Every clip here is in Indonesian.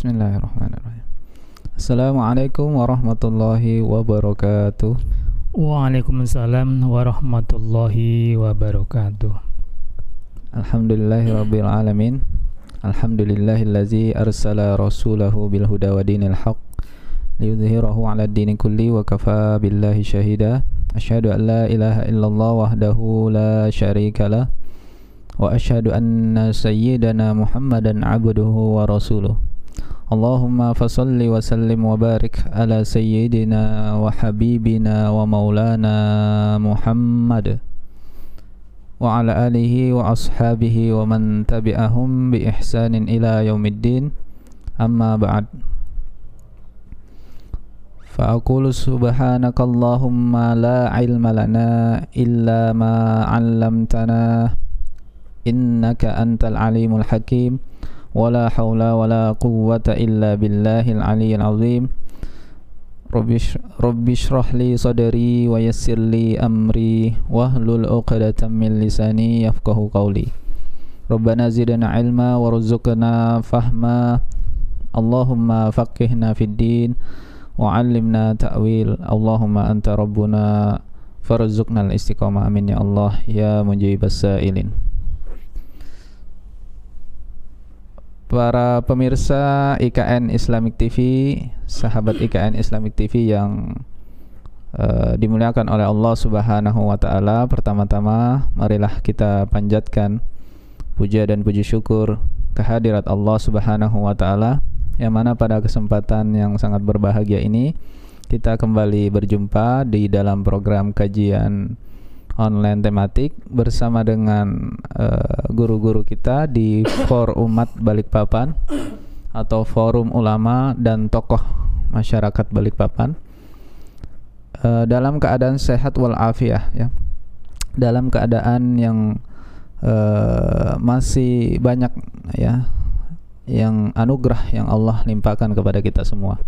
Bismillahirrahmanirrahim. Assalamualaikum warahmatullahi wabarakatuh. Waalaikumsalam warahmatullahi wabarakatuh. Alhamdulillahirabbil alamin. Alhamdulillahillazi arsala rasulahu bil huda wa dinil haqq liyudhhirahu 'ala ad-dini kulli wa kafa billahi shahida. Asyhadu an la ilaha illallah wahdahu la syarika lah wa asyhadu anna sayyidana Muhammadan 'abduhu wa rasuluh. Allahumma fasalli wa sallim wa barik ala sayyidina wa habibina wa maulana Muhammad wa ala alihi wa ashabihi wa man tabi'ahum bi ihsanin ila yaumiddin amma ba'd فأقول سبحانك اللهم لا علم لنا إلا ما علمتنا إنك أنت العليم الحكيم ولا حول ولا قوة إلا بالله العلي العظيم رب اشرح لي صدري ويسر لي أمري واهلل عقدة من لساني يفقه قولي ربنا زدنا علما وارزقنا فهما اللهم فقهنا في الدين وعلمنا تأويل اللهم أنت ربنا فرزقنا الاستقامة آمين يا الله يا مجيب السائلين para pemirsa IKN Islamic TV, sahabat IKN Islamic TV yang uh, dimuliakan oleh Allah Subhanahu wa taala. Pertama-tama marilah kita panjatkan puja dan puji syukur kehadirat Allah Subhanahu wa taala yang mana pada kesempatan yang sangat berbahagia ini kita kembali berjumpa di dalam program kajian online tematik bersama dengan guru-guru uh, kita di For Umat Balikpapan atau Forum Ulama dan Tokoh Masyarakat Balikpapan uh, dalam keadaan sehat walafiat ya dalam keadaan yang uh, masih banyak ya yang anugerah yang Allah limpahkan kepada kita semua.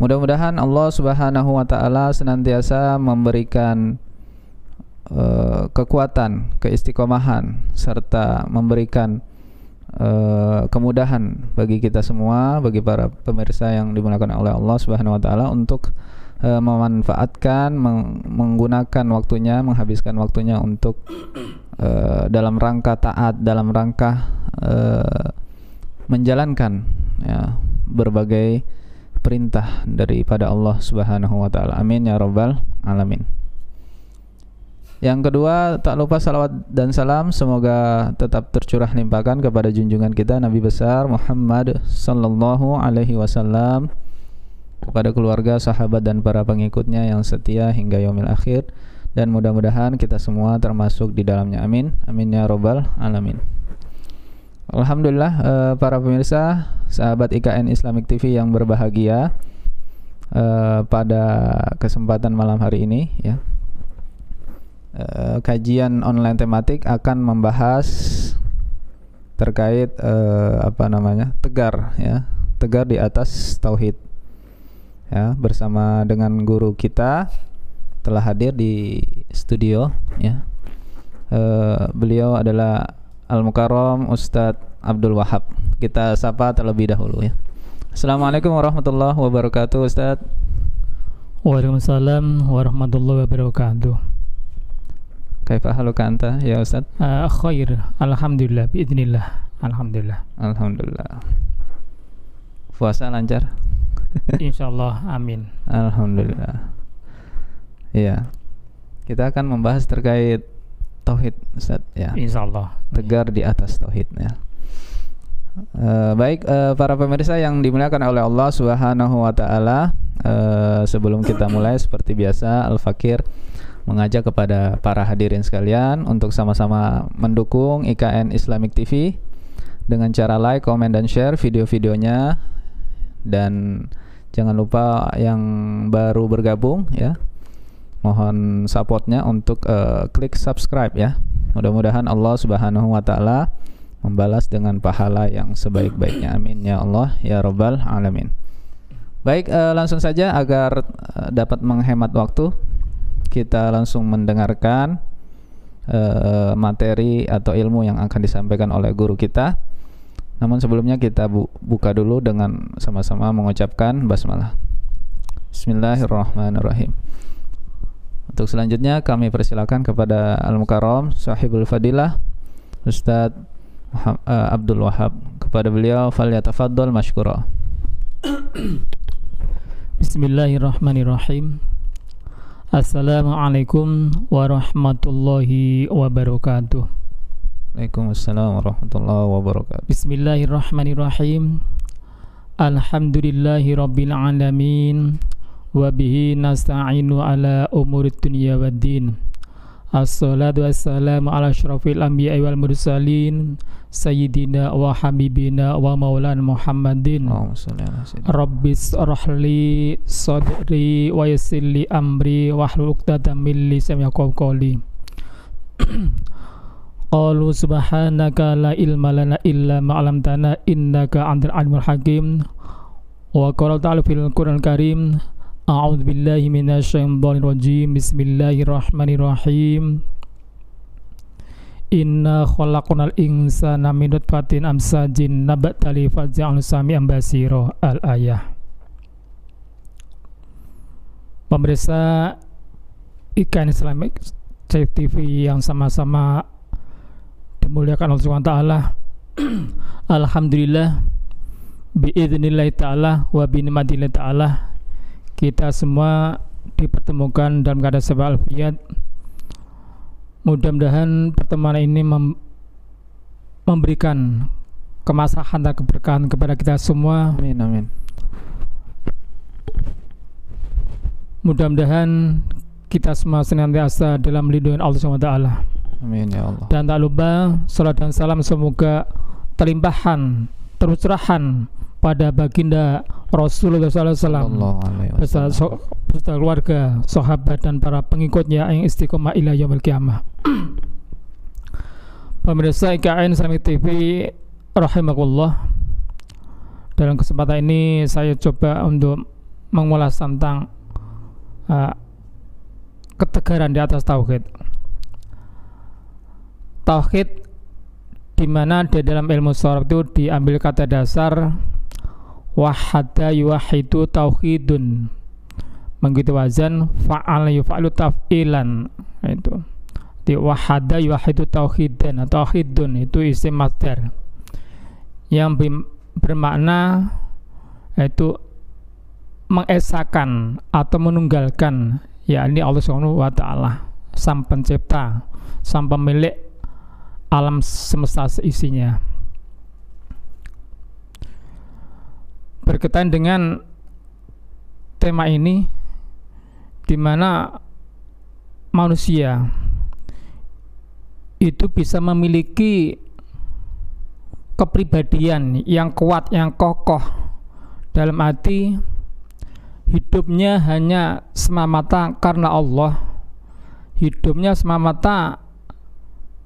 Mudah-mudahan Allah Subhanahu wa taala senantiasa memberikan uh, kekuatan, keistiqomahan serta memberikan uh, kemudahan bagi kita semua, bagi para pemirsa yang dimuliakan oleh Allah Subhanahu wa taala untuk uh, memanfaatkan meng menggunakan waktunya, menghabiskan waktunya untuk dalam rangka taat, dalam rangka menjalankan ya berbagai perintah daripada Allah Subhanahu wa taala. Amin ya rabbal alamin. Yang kedua, tak lupa salawat dan salam semoga tetap tercurah limpahkan kepada junjungan kita Nabi besar Muhammad sallallahu alaihi wasallam kepada keluarga, sahabat dan para pengikutnya yang setia hingga yaumil akhir dan mudah-mudahan kita semua termasuk di dalamnya. Amin. Amin ya rabbal alamin. Alhamdulillah uh, para pemirsa sahabat IKN Islamic TV yang berbahagia uh, pada kesempatan malam hari ini ya uh, kajian online tematik akan membahas terkait uh, apa namanya tegar ya tegar di atas tauhid ya bersama dengan guru kita telah hadir di studio ya uh, beliau adalah Al Mukarram Ustadz Abdul Wahab. Kita sapa terlebih dahulu ya. Assalamualaikum warahmatullahi wabarakatuh Ustadz. Waalaikumsalam warahmatullahi wabarakatuh. Kaifa haluka anta ya Ustadz? Uh, khair, alhamdulillah, biidznillah. Alhamdulillah. Alhamdulillah. Puasa lancar? Insyaallah, amin. Alhamdulillah. Iya. Kita akan membahas terkait tauhid Ustaz ya. Insyaallah. Tegar di atas tauhid ya. Uh, baik uh, para pemirsa yang dimuliakan oleh Allah Subhanahu wa taala, uh, sebelum kita mulai seperti biasa Al Fakir mengajak kepada para hadirin sekalian untuk sama-sama mendukung IKN Islamic TV dengan cara like, comment dan share video-videonya. Dan jangan lupa yang baru bergabung ya mohon supportnya untuk uh, klik subscribe ya. Mudah-mudahan Allah Subhanahu Wa Taala membalas dengan pahala yang sebaik-baiknya. Amin ya Allah ya robbal alamin. Baik uh, langsung saja agar uh, dapat menghemat waktu kita langsung mendengarkan uh, materi atau ilmu yang akan disampaikan oleh guru kita Namun sebelumnya kita bu buka dulu dengan sama-sama mengucapkan basmalah. Bismillahirrahmanirrahim. Untuk selanjutnya kami persilakan kepada Al Mukarram Sahibul Fadilah Ustadz uh, Abdul Wahab. Kepada beliau fal yatafaddal mashkura. Bismillahirrahmanirrahim. Assalamualaikum warahmatullahi wabarakatuh. Waalaikumsalam warahmatullahi wabarakatuh. Bismillahirrahmanirrahim. Alhamdulillahi rabbil alamin wa bihi nasta'inu ala umuri dunya waddin. Assalatu wassalamu ala asyrafil anbiya'i wal mursalin sayyidina wa habibina wa maulana Muhammadin. Rabbi srahli sadri wa yassirli amri wahlul 'uqdatam min lisani qawli. Qalu subhanaka la ilma lana illa ma 'allamtana innaka antal alimul hakim. Wa qala ta'ala fil Qur'anil Karim A'udzu billahi minasyaitonir rajim. Bismillahirrahmanirrahim. Inna khalaqnal insana min nutfatin amsajin nabtali faj'alna sami'an basira al-ayah. Pemirsa ikan Islamic TV yang sama-sama dimuliakan Allah SWT Alhamdulillah biidznillah ta'ala wa binimatillah ta'ala kita semua dipertemukan dalam keadaan sebab alfiat mudah-mudahan pertemuan ini mem memberikan kemaslahan dan keberkahan kepada kita semua. Amin amin. Mudah-mudahan kita semua senantiasa dalam lindungan Allah SWT Amin ya Allah. Dan tak lupa salat dan salam semoga terlimpahan, tercurahan pada baginda Rasulullah SAW beserta, so, beserta keluarga, sahabat dan para pengikutnya yang istiqomah ila yaumil kiamah. Pemirsa IKN Islamic TV rahimakumullah. Dalam kesempatan ini saya coba untuk mengulas tentang uh, ketegaran di atas tauhid tauhid di mana di dalam ilmu sorab itu diambil kata dasar wahada yuwahidu tauhidun. Begitu wazan fa'al yufa'alu taf'ilan. Itu. Di wahada yuwahidu tauhidan atau tauhidun itu isim masdar. Yang bermakna itu mengesakan atau menunggalkan yakni Allah Subhanahu wa taala. Sang pencipta sang pemilik alam semesta seisinya. Berkaitan dengan tema ini di mana manusia itu bisa memiliki kepribadian yang kuat, yang kokoh dalam arti hidupnya hanya semata karena Allah. Hidupnya semata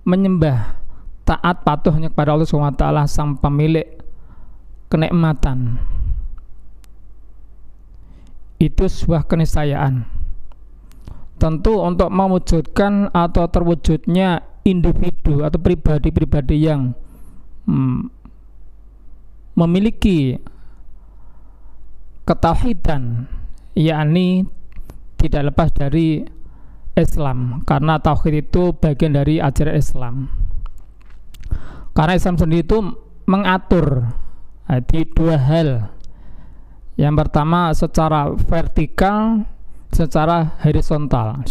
menyembah taat patuh hanya kepada Allah SWT sang pemilik kenikmatan itu sebuah keniscayaan tentu untuk mewujudkan atau terwujudnya individu atau pribadi-pribadi yang hmm, memiliki ketauhidan yakni tidak lepas dari Islam karena tauhid itu bagian dari ajaran Islam. Karena Islam sendiri itu mengatur di dua hal. Yang pertama secara vertikal, secara horizontal.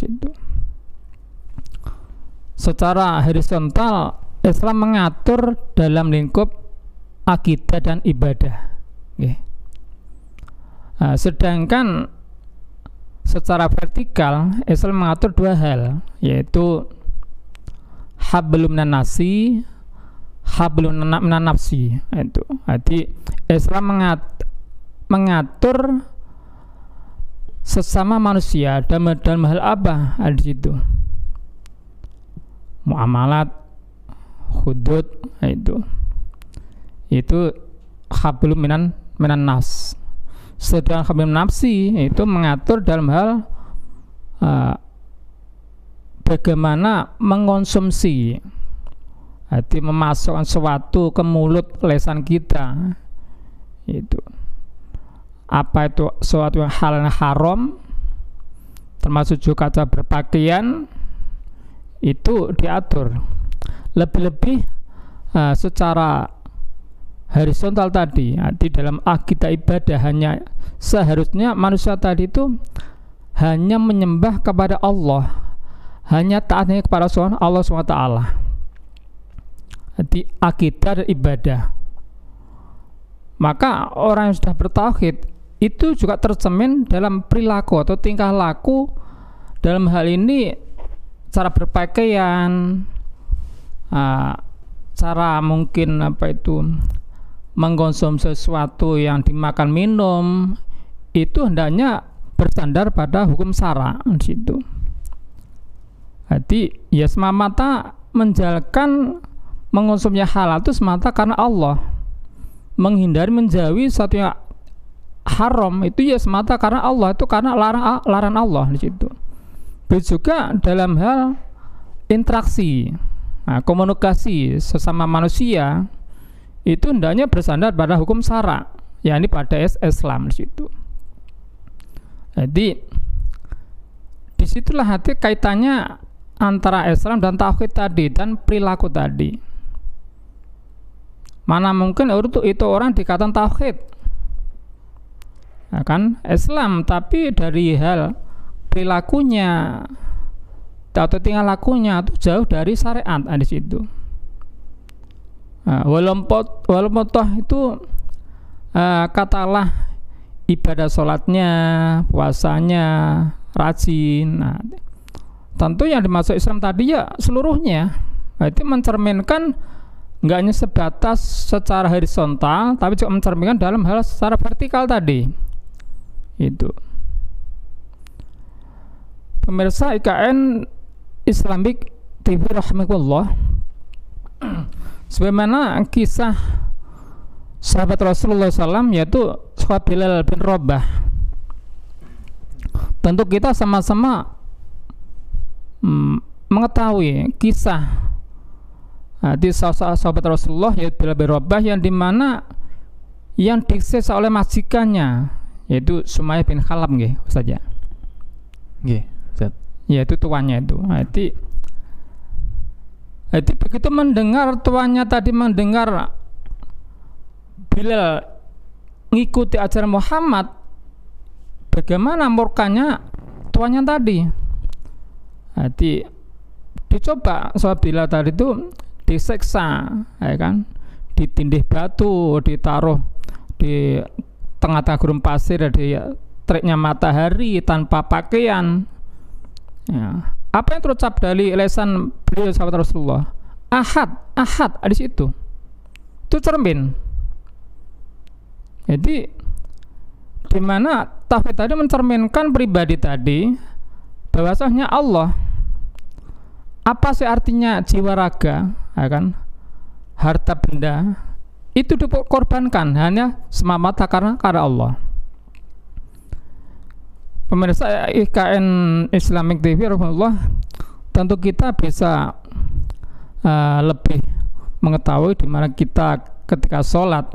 Secara horizontal Islam mengatur dalam lingkup akidah dan ibadah. Nah, sedangkan secara vertikal Islam mengatur dua hal yaitu hablum nasi hablum nafsi itu jadi Islam mengat, mengatur sesama manusia dan dalam hal apa? Ada di situ. Muamalat hudud itu. Itu hablum minan minan nas. Sedang khabir nafsi itu mengatur dalam hal uh, bagaimana mengonsumsi. Hati memasukkan sesuatu ke mulut lesan kita. Itu. Apa itu sesuatu yang hal yang haram termasuk juga cara berpakaian itu diatur. Lebih-lebih uh, secara horizontal tadi, di dalam akidah ibadah hanya seharusnya manusia tadi itu hanya menyembah kepada Allah, hanya taatnya kepada Allah SWT. Di akidah dan ibadah. Maka orang yang sudah bertauhid itu juga tercemin dalam perilaku atau tingkah laku dalam hal ini cara berpakaian, uh, cara mungkin apa itu mengkonsumsi sesuatu yang dimakan minum itu hendaknya bersandar pada hukum sara di situ. Jadi ya semata menjalankan mengonsumsi halal itu semata karena Allah. Menghindari menjauhi satu yang haram itu ya semata karena Allah itu karena larang larang Allah di situ. Begitu juga dalam hal interaksi, nah, komunikasi sesama manusia itu hendaknya bersandar pada hukum sara, yakni pada Islam di situ. Jadi di situlah hati kaitannya antara Islam dan tauhid tadi dan perilaku tadi. Mana mungkin itu, orang dikatakan tauhid, kan Islam, tapi dari hal perilakunya atau tinggal lakunya itu jauh dari syariat di situ. Nah, walaupun walaupun toh itu uh, katalah ibadah sholatnya, puasanya rajin. Nah, tentu yang dimaksud Islam tadi ya seluruhnya. Nah, itu mencerminkan nggak hanya sebatas secara horizontal, tapi juga mencerminkan dalam hal secara vertikal tadi. Itu. Pemirsa IKN Islamic TV rahimahullah. Sebagaimana kisah sahabat Rasulullah SAW yaitu sahabat Bilal bin Rabah. Tentu kita sama-sama mm, mengetahui kisah nah, di sahabat Rasulullah yaitu Bilal bin Rabah yang di mana yang disiksa oleh majikannya yaitu Sumaya bin Khalab nggih saja nggih yaitu tuannya itu jadi jadi begitu mendengar tuannya tadi mendengar Bilal ngikuti ajaran Muhammad, bagaimana murkanya tuannya tadi? Jadi dicoba soal Bilal tadi itu diseksa, ya kan? Ditindih batu, ditaruh di tengah-tengah gurun pasir di teriknya matahari tanpa pakaian. Ya, apa yang terucap dari lesan beliau sahabat Rasulullah? Ahad, ahad di situ. Itu cermin. Jadi di mana tauhid tadi mencerminkan pribadi tadi bahwasanya Allah apa sih artinya jiwa raga ya kan harta benda itu dikorbankan hanya semata karena karena Allah. Pemirsa IKN Islamic TV Allah tentu kita bisa uh, lebih mengetahui di mana kita ketika sholat.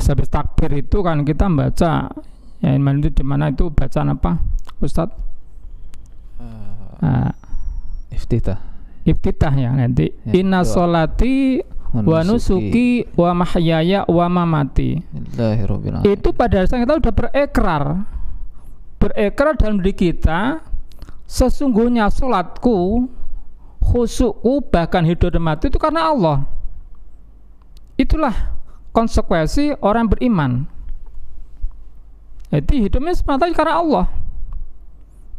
Habis takbir itu kan kita membaca ya itu di mana itu bacaan apa Ustadz? Uh, uh, iftitah. Iftitah ya nanti. Ya, inna solati wa nusuki. wa mahyaya wa mamati. Itu pada dasarnya kita sudah berekrar. Berekrar dalam diri kita sesungguhnya sholatku khusukku bahkan hidup dan mati itu karena Allah. Itulah konsekuensi orang beriman. Jadi hidupnya semata karena Allah.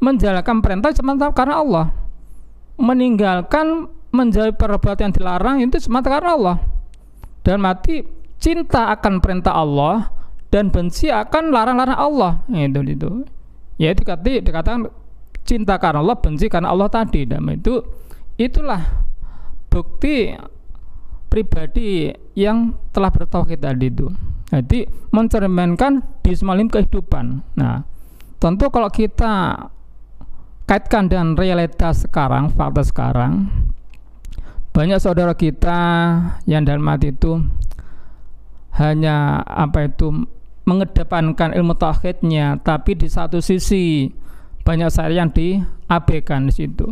Menjalankan perintah semata karena Allah. Meninggalkan menjauhi perbuatan yang dilarang itu semata karena Allah. Dan mati cinta akan perintah Allah dan benci akan larang-larang Allah. Itu itu. Ya itu dikatakan cinta karena Allah benci karena Allah tadi. Dan itu itulah bukti pribadi yang telah bertauhid tadi itu. Jadi mencerminkan di semalim kehidupan. Nah tentu kalau kita kaitkan dengan realitas sekarang fakta sekarang banyak saudara kita yang dalam hati itu hanya apa itu mengedepankan ilmu tauhidnya tapi di satu sisi banyak saya yang diabaikan di situ.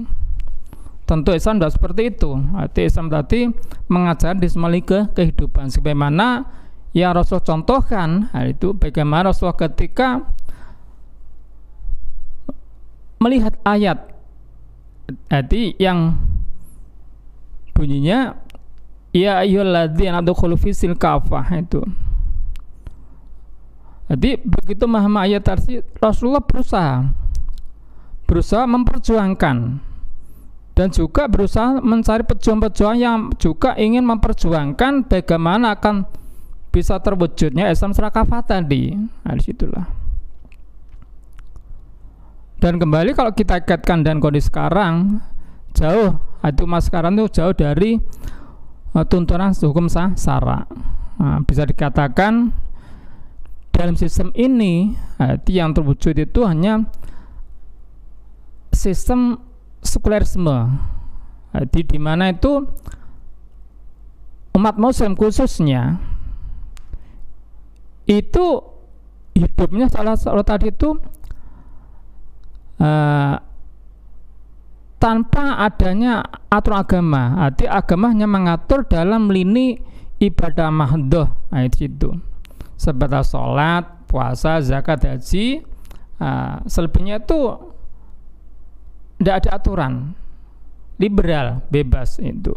Tentu Islam tidak seperti itu. Arti Islam tadi mengajar di semua ke kehidupan. Sebagaimana yang Rasul contohkan itu bagaimana Rasul ketika melihat ayat jadi yang bunyinya ya ayyuhalladzina adkhulu fisil kafah itu jadi begitu memahami ayat tadi Rasulullah berusaha berusaha memperjuangkan dan juga berusaha mencari pejuang-pejuang yang juga ingin memperjuangkan bagaimana akan bisa terwujudnya Islam secara kafah tadi. Nah, di situlah. Dan kembali kalau kita kaitkan dan kondisi sekarang jauh itu mas sekarang itu jauh dari uh, tuntunan hukum sah sara. Nah, bisa dikatakan dalam sistem ini itu yang terwujud itu hanya sistem sekulerisme. Di mana itu umat muslim khususnya itu hidupnya salah satu tadi itu uh, tanpa adanya aturan agama. Arti agama hanya mengatur dalam lini ibadah mahdoh. Nah, itu Sebatas sholat, puasa, zakat, haji. Uh, selebihnya itu tidak ada aturan. Liberal, bebas itu.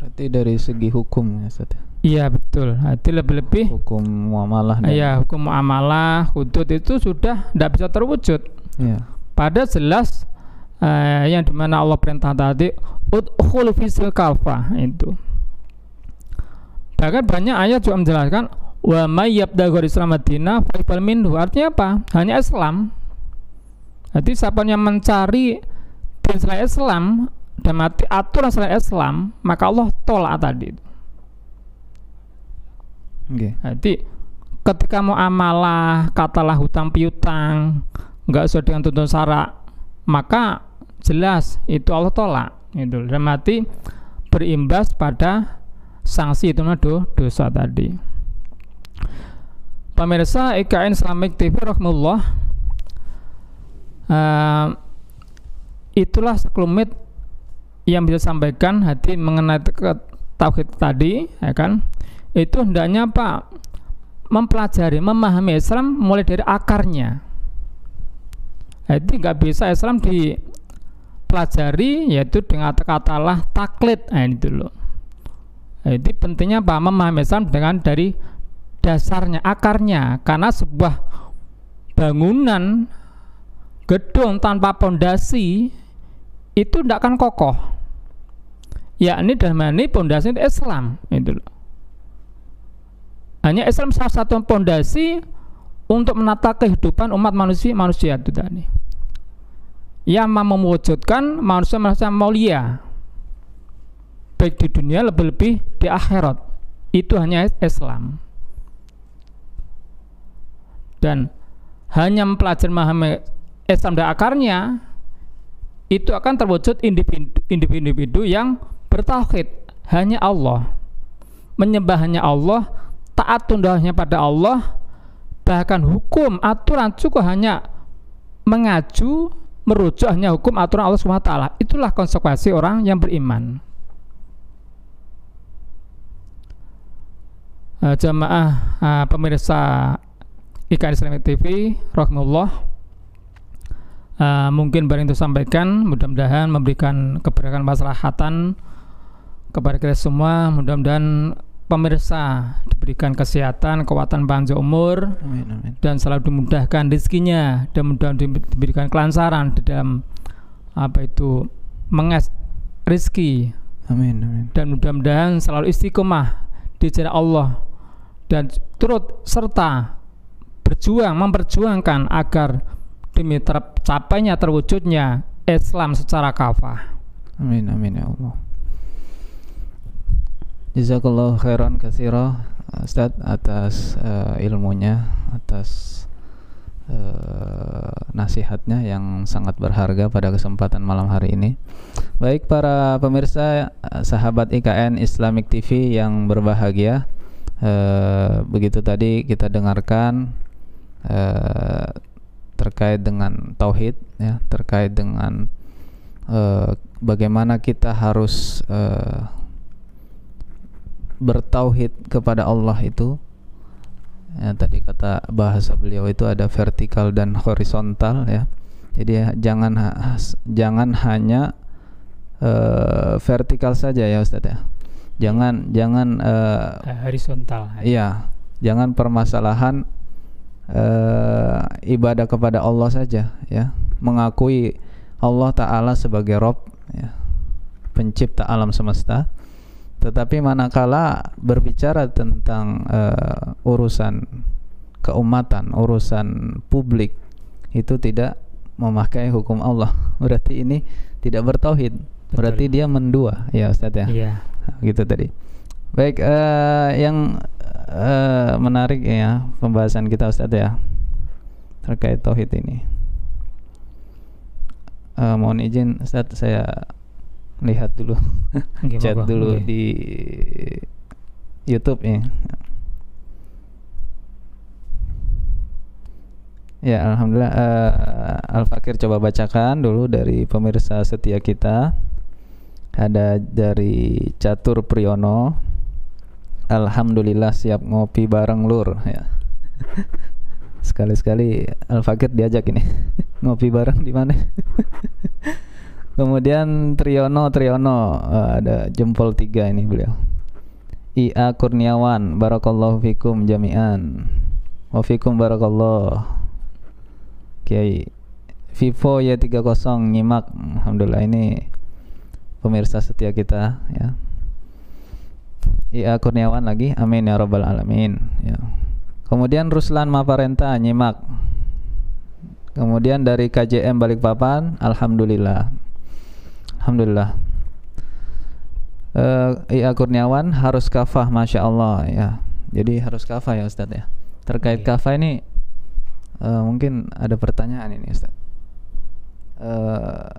Berarti dari segi hukum ya, Ustaz? Ya? Iya betul. Itu lebih-lebih hukum muamalah. Iya hukum muamalah, hudud itu sudah tidak bisa terwujud Ya. Pada jelas uh, yang di mana Allah perintah tadi udkhul fisil kafa itu. Bahkan banyak ayat juga menjelaskan wa may yabdaghu Islam Madinah fa minhu. Artinya apa? Hanya Islam. Jadi siapa yang mencari din selain Islam dan mati aturan selain Islam, maka Allah tolak tadi. Okay. Jadi ketika mau amalah, katalah hutang piutang, nggak sesuai dengan tuntutan syarak maka jelas itu Allah tolak itu dan mati berimbas pada sanksi itu do, dosa tadi. Pemirsa IKN Islamic TV rahmatullah uh, itulah sekelumit yang bisa sampaikan hati mengenai tauhid tadi ya kan? Itu hendaknya Pak mempelajari memahami Islam mulai dari akarnya. Jadi nggak bisa Islam dipelajari yaitu dengan katalah taklid. Nah, itu loh jadi pentingnya apa memahami Islam dengan dari dasarnya akarnya. Karena sebuah bangunan gedung tanpa pondasi itu tidak akan kokoh. Yakni dalam ini pondasi Islam itu hanya Islam salah satu pondasi untuk menata kehidupan umat manusia manusia itu tadi yang mewujudkan manusia manusia mulia. Baik di dunia lebih-lebih di akhirat. Itu hanya Islam. Dan hanya mempelajari memahami Islam dan akarnya itu akan terwujud individu-individu yang bertauhid. Hanya Allah. Menyembah hanya Allah taat tundahnya pada Allah bahkan hukum aturan cukup hanya mengacu merujuk hanya hukum aturan Allah SWT itulah konsekuensi orang yang beriman. Uh, jamaah uh, pemirsa ikan Islamic TV rahmatullah uh, mungkin barang itu sampaikan mudah-mudahan memberikan keberkahan maslahatan kepada kita semua. Mudah-mudahan pemirsa diberikan kesehatan, kekuatan panjang umur, amin, amin. dan selalu dimudahkan rezekinya dan mudah diberikan kelancaran di dalam apa itu mengas rezeki. Amin, amin. Dan mudah-mudahan selalu istiqomah di jalan Allah dan turut serta berjuang memperjuangkan agar demi tercapainya terwujudnya Islam secara kafah. Amin amin ya Allah. Jazakallah khairan katsira Ustaz atas uh, ilmunya, atas uh, nasihatnya yang sangat berharga pada kesempatan malam hari ini. Baik para pemirsa eh, sahabat IKN Islamic TV yang berbahagia eh, Begitu tadi kita dengarkan eh, Terkait dengan Tauhid ya, Terkait dengan eh, Bagaimana kita harus eh, Bertauhid kepada Allah itu ya, Tadi kata bahasa beliau itu ada vertikal dan horizontal ya jadi ya, jangan jangan hanya uh, vertikal saja ya Ustaz ya. Jangan jangan uh, horizontal. Iya, jangan permasalahan uh, ibadah kepada Allah saja ya. Mengakui Allah taala sebagai Rob ya. Pencipta alam semesta. Tetapi manakala berbicara tentang uh, urusan keumatan, urusan publik itu tidak memakai hukum Allah. Berarti ini tidak bertauhid Berarti dia mendua ya Ustaz ya. Iya. Gitu tadi. Baik, uh, yang uh, menarik ya pembahasan kita Ustaz ya terkait tauhid ini. Uh, mohon izin Ustaz saya lihat dulu. Okay, chat dulu okay. di YouTube ya. Ya, alhamdulillah uh, Al Fakir coba bacakan dulu dari pemirsa setia kita. Ada dari Catur Priyono. Alhamdulillah siap ngopi bareng lur. Ya. Sekali-sekali Al Fakir diajak ini. Ngopi bareng di mana kemudian Triyono Triyono uh, ada jempol tiga ini beliau Ia Kurniawan Barakallahu fikum jami'an Wa fikum barakallah Kiai Vivo ya 30 nyimak Alhamdulillah ini pemirsa setia kita ya. Ia Kurniawan lagi, amin ya robbal alamin. Ya. Kemudian Ruslan Maparenta nyimak. Kemudian dari KJM Balikpapan, alhamdulillah. Alhamdulillah. Uh, Ia Kurniawan harus kafah, masya Allah ya. Jadi harus kafah ya Ustadz ya. Terkait iya. kafah ini uh, mungkin ada pertanyaan ini Ustadz. Uh,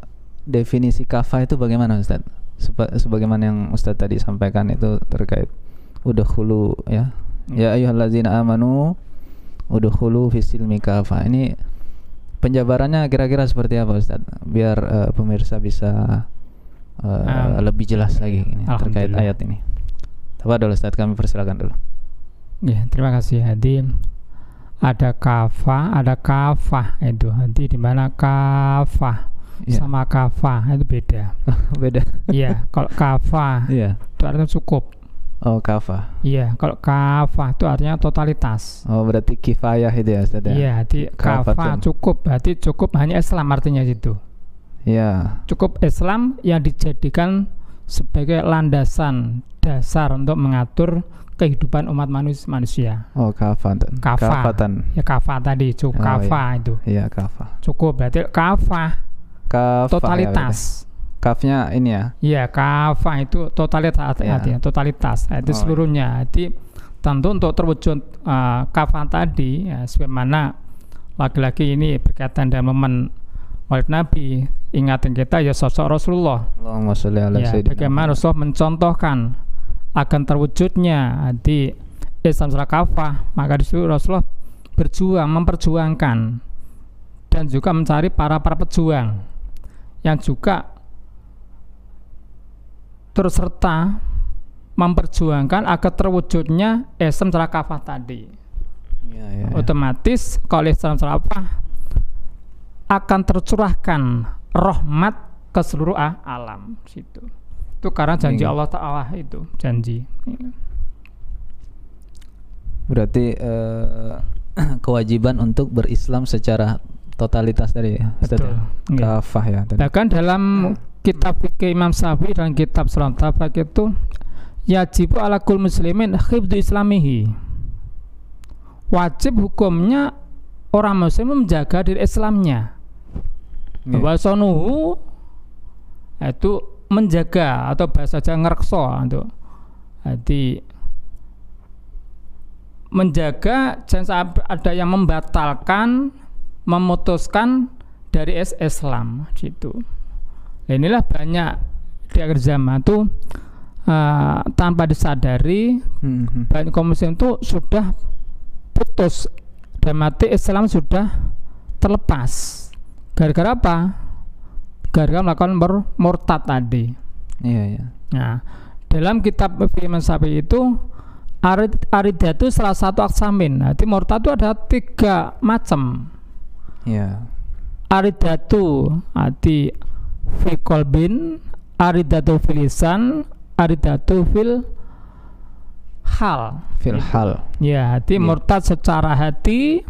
definisi kafah itu bagaimana Ustaz? Seba sebagaimana yang Ustaz tadi sampaikan itu terkait udah hulu ya. Ya hmm. ayyuhallazina amanu udkhulu fisilmi kafah. Ini penjabarannya kira-kira seperti apa Ustaz? Biar uh, pemirsa bisa uh, um, lebih jelas lagi ini terkait ayat ini. dulu Ustaz, kami persilakan dulu. Ya, terima kasih Hadi. Ada kafah, ada kafah itu. Hadi di mana kafah? yeah. sama kafa itu beda. beda. Iya, kalau kafa yeah. itu artinya cukup. Oh, kafa. Iya, kalau kafa itu artinya totalitas. Oh, berarti kifayah itu ya, Ustaz. Ya? Iya, jadi kafa cukup, berarti cukup hanya Islam artinya itu. Iya. Cukup Islam yang dijadikan sebagai landasan dasar untuk mengatur kehidupan umat manusia. Oh, kafa. Kafa. Kafatan. Ya kafa tadi, cukup oh, kafa iya. itu. Iya, kafa. Cukup berarti kafa Kaf totalitas. Ya, Kafnya ini ya? Iya, kafa itu totalitas ya. artinya totalitas. Itu oh, seluruhnya. Jadi tentu untuk terwujud uh, kafa tadi ya sebagaimana laki-laki ini berkaitan dengan momen Maulid Nabi, ingatin kita ya sosok Rasulullah. Allahumma sholli ala ya, bagaimana Rasulullah mencontohkan akan terwujudnya di Islam secara kafah, maka disuruh Rasulullah berjuang, memperjuangkan dan juga mencari para para pejuang yang juga turut serta memperjuangkan agar terwujudnya Islam secara kafah tadi. Ya, ya, ya. Otomatis kalau Islam secara apa akan tercurahkan rahmat ke seluruh alam situ. Itu karena janji ya. Allah Taala itu janji. Berarti uh, kewajiban untuk berislam secara totalitas tadi ya Betul. Ya. Kafah ya tadi. Bahkan dalam kitab fikih Imam Syafi'i dan kitab Surat Tabak itu yajibu ala kul muslimin khibdu islamihi. Wajib hukumnya orang muslim menjaga diri Islamnya. Yeah. Bahwa sonuhu itu menjaga atau bahasa Jawa ngerekso itu. Jadi menjaga jangan ada yang membatalkan memutuskan dari es Islam gitu. Nah, inilah banyak di akhir zaman tuh uh, tanpa disadari Hmm, hmm. banyak kaum muslim itu sudah putus dan mati Islam sudah terlepas gara-gara apa? gara-gara melakukan mur- murtad tadi Iya, iya. nah dalam kitab Firman Sapi itu arid, aridah itu salah satu aksamin nanti murtad itu ada tiga macam Iya. aridatu ati fi kolbin aridatu fil lisan aridatu fil hal Fil hal. ya hati Iya. murtad secara hati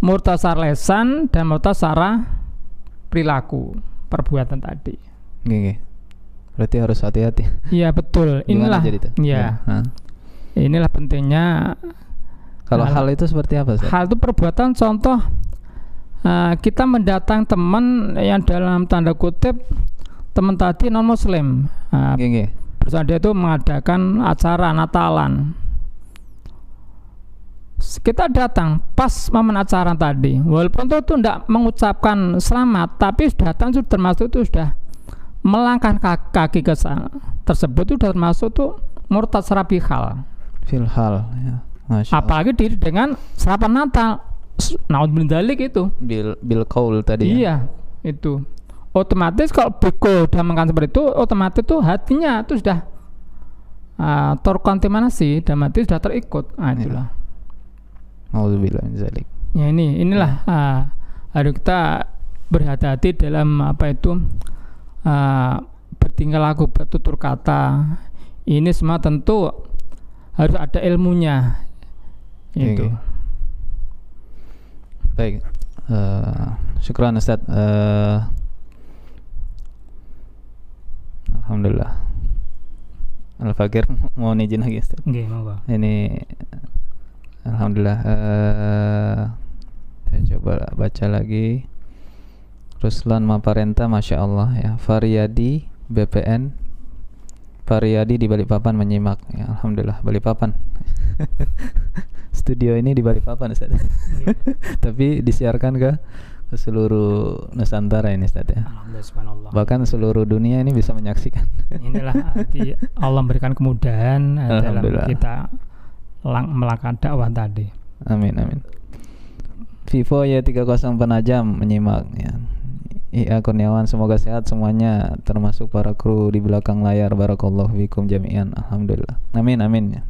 murtad secara lesan dan murtad secara perilaku perbuatan tadi Gini. Berarti harus hati-hati. Iya betul inilah itu? ya inilah pentingnya Kalau Hal- hal itu seperti apa, Ustaz? hal itu perbuatan contoh uh, kita mendatang teman yang dalam tanda kutip teman tadi non muslim uh, Gini. Bersama dia itu mengadakan acara Natalan. Kita datang pas momen acara tadi, walaupun itu tuh tidak mengucapkan selamat, tapi sudah datang itu termasuk itu sudah melangkah ka- kaki ke sana tersebut itu sudah termasuk tuh murtad secara bihal. Fil hal. Ya. Masya. Apalagi diri dengan sarapan Natal. Naudzubillah dalik itu. Bil bil qaul tadi ya. Iya, itu. Otomatis kalau beko udah makan seperti itu, otomatis tuh hatinya itu sudah uh, terkontaminasi dan mati sudah terikut. Nah, itulah. Nauzubillah min zalik. Ya ini inilah uh, harus kita berhati-hati dalam apa itu uh, bertingkah laku, bertutur kata. Ini semua tentu harus ada ilmunya. Itu. oke. Baik. Eh, syukran Ustaz. Eh, Alhamdulillah. Al-Fakir mau izin lagi Ustaz. Ini Alhamdulillah eh saya coba baca lagi. Ruslan Maparenta Masya Allah ya. Faryadi BPN Faryadi di Balikpapan menyimak. Ya Alhamdulillah Balikpapan. Studio ini di Balikpapan Ustaz. Tapi disiarkan ke ke seluruh Nusantara ini Ustaz ya. Alhamdulillah bahkan seluruh dunia ini bisa menyaksikan. Inilah arti Allah memberikan kemudahan eh, dalam kita lang- melakukan dakwah tadi. Amin amin. Vivo ya 30 penajam menyimak ya. Iya Kurniawan semoga sehat semuanya termasuk para kru di belakang layar barakallahu fikum jami'an alhamdulillah. Amin amin ya.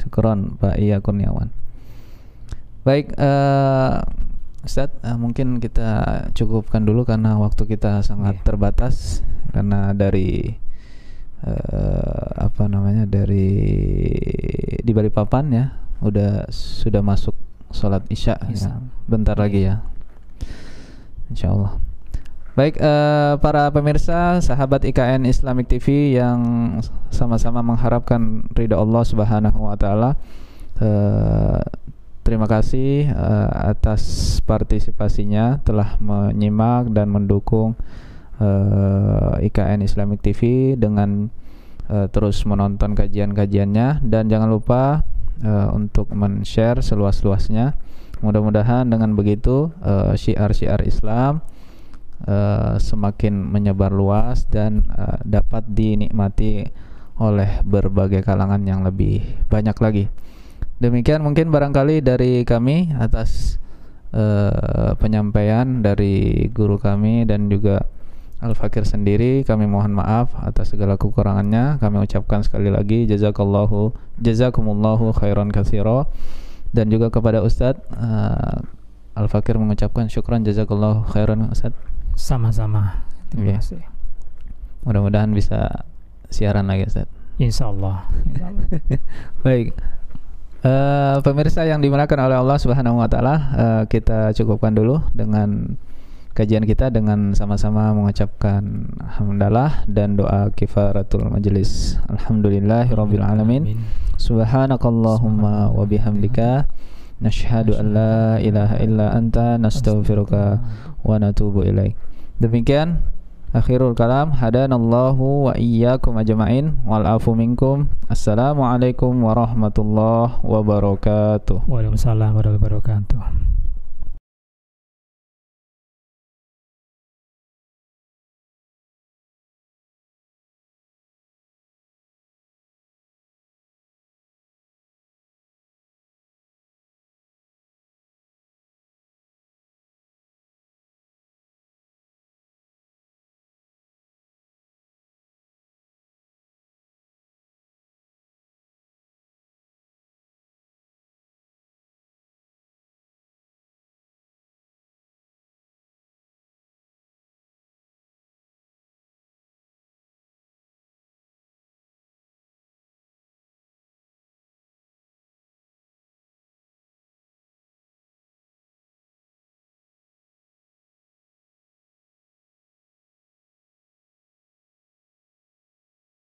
Syukron Pak Iya Kurniawan. Baik eh Ustadz eh, mungkin kita cukupkan dulu karena waktu kita sangat Iya. terbatas karena dari eh, apa namanya dari di Balikpapan ya udah sudah masuk sholat isya ya. bentar lagi ya. Insya Allah baik eh, para pemirsa sahabat IKN Islamic TV yang sama-sama mengharapkan ridha Allah Subhanahu Wa Taala eh, terima kasih eh, atas partisipasinya telah menyimak dan mendukung eh, IKN Islamic TV dengan eh, terus menonton kajian-kajiannya dan jangan lupa eh, untuk men-share seluas-luasnya. Mudah-mudahan dengan begitu eh, syiar-syiar Islam eh, semakin menyebar luas dan eh, dapat dinikmati oleh berbagai kalangan yang lebih banyak lagi. Demikian mungkin barangkali dari kami atas eh, penyampaian dari guru kami dan juga Al-Fakir sendiri kami mohon maaf atas segala kekurangannya kami ucapkan sekali lagi jazakallahu jazakumullahu khairan katsira dan juga kepada Ustadz uh, Al-Fakir mengucapkan syukran jazakallahu khairan Ustadz Sama-sama. Iya. Terima kasih. mudah-mudahan bisa siaran lagi Ustadz Insya Allah. Insya Allah. Baik. Eh, pemirsa yang dimuliakan oleh Allah Subhanahu wa taala, eh, kita cukupkan dulu dengan kajian kita dengan sama-sama mengucapkan hamdalah dan doa kifaratul majelis. Alhamdulillahirabbil alamin. Amin. Subhanakallahumma wa bihamdika nashhadu an la ilaha illa anta nastaghfiruka wa natubu ilaik. Demikian akhirul kalam hadanallahu wa iyyakum ajmain wal afu minkum. Assalamualaikum warahmatullahi wabarakatuh. Waalaikumsalam warahmatullahi wabarakatuh.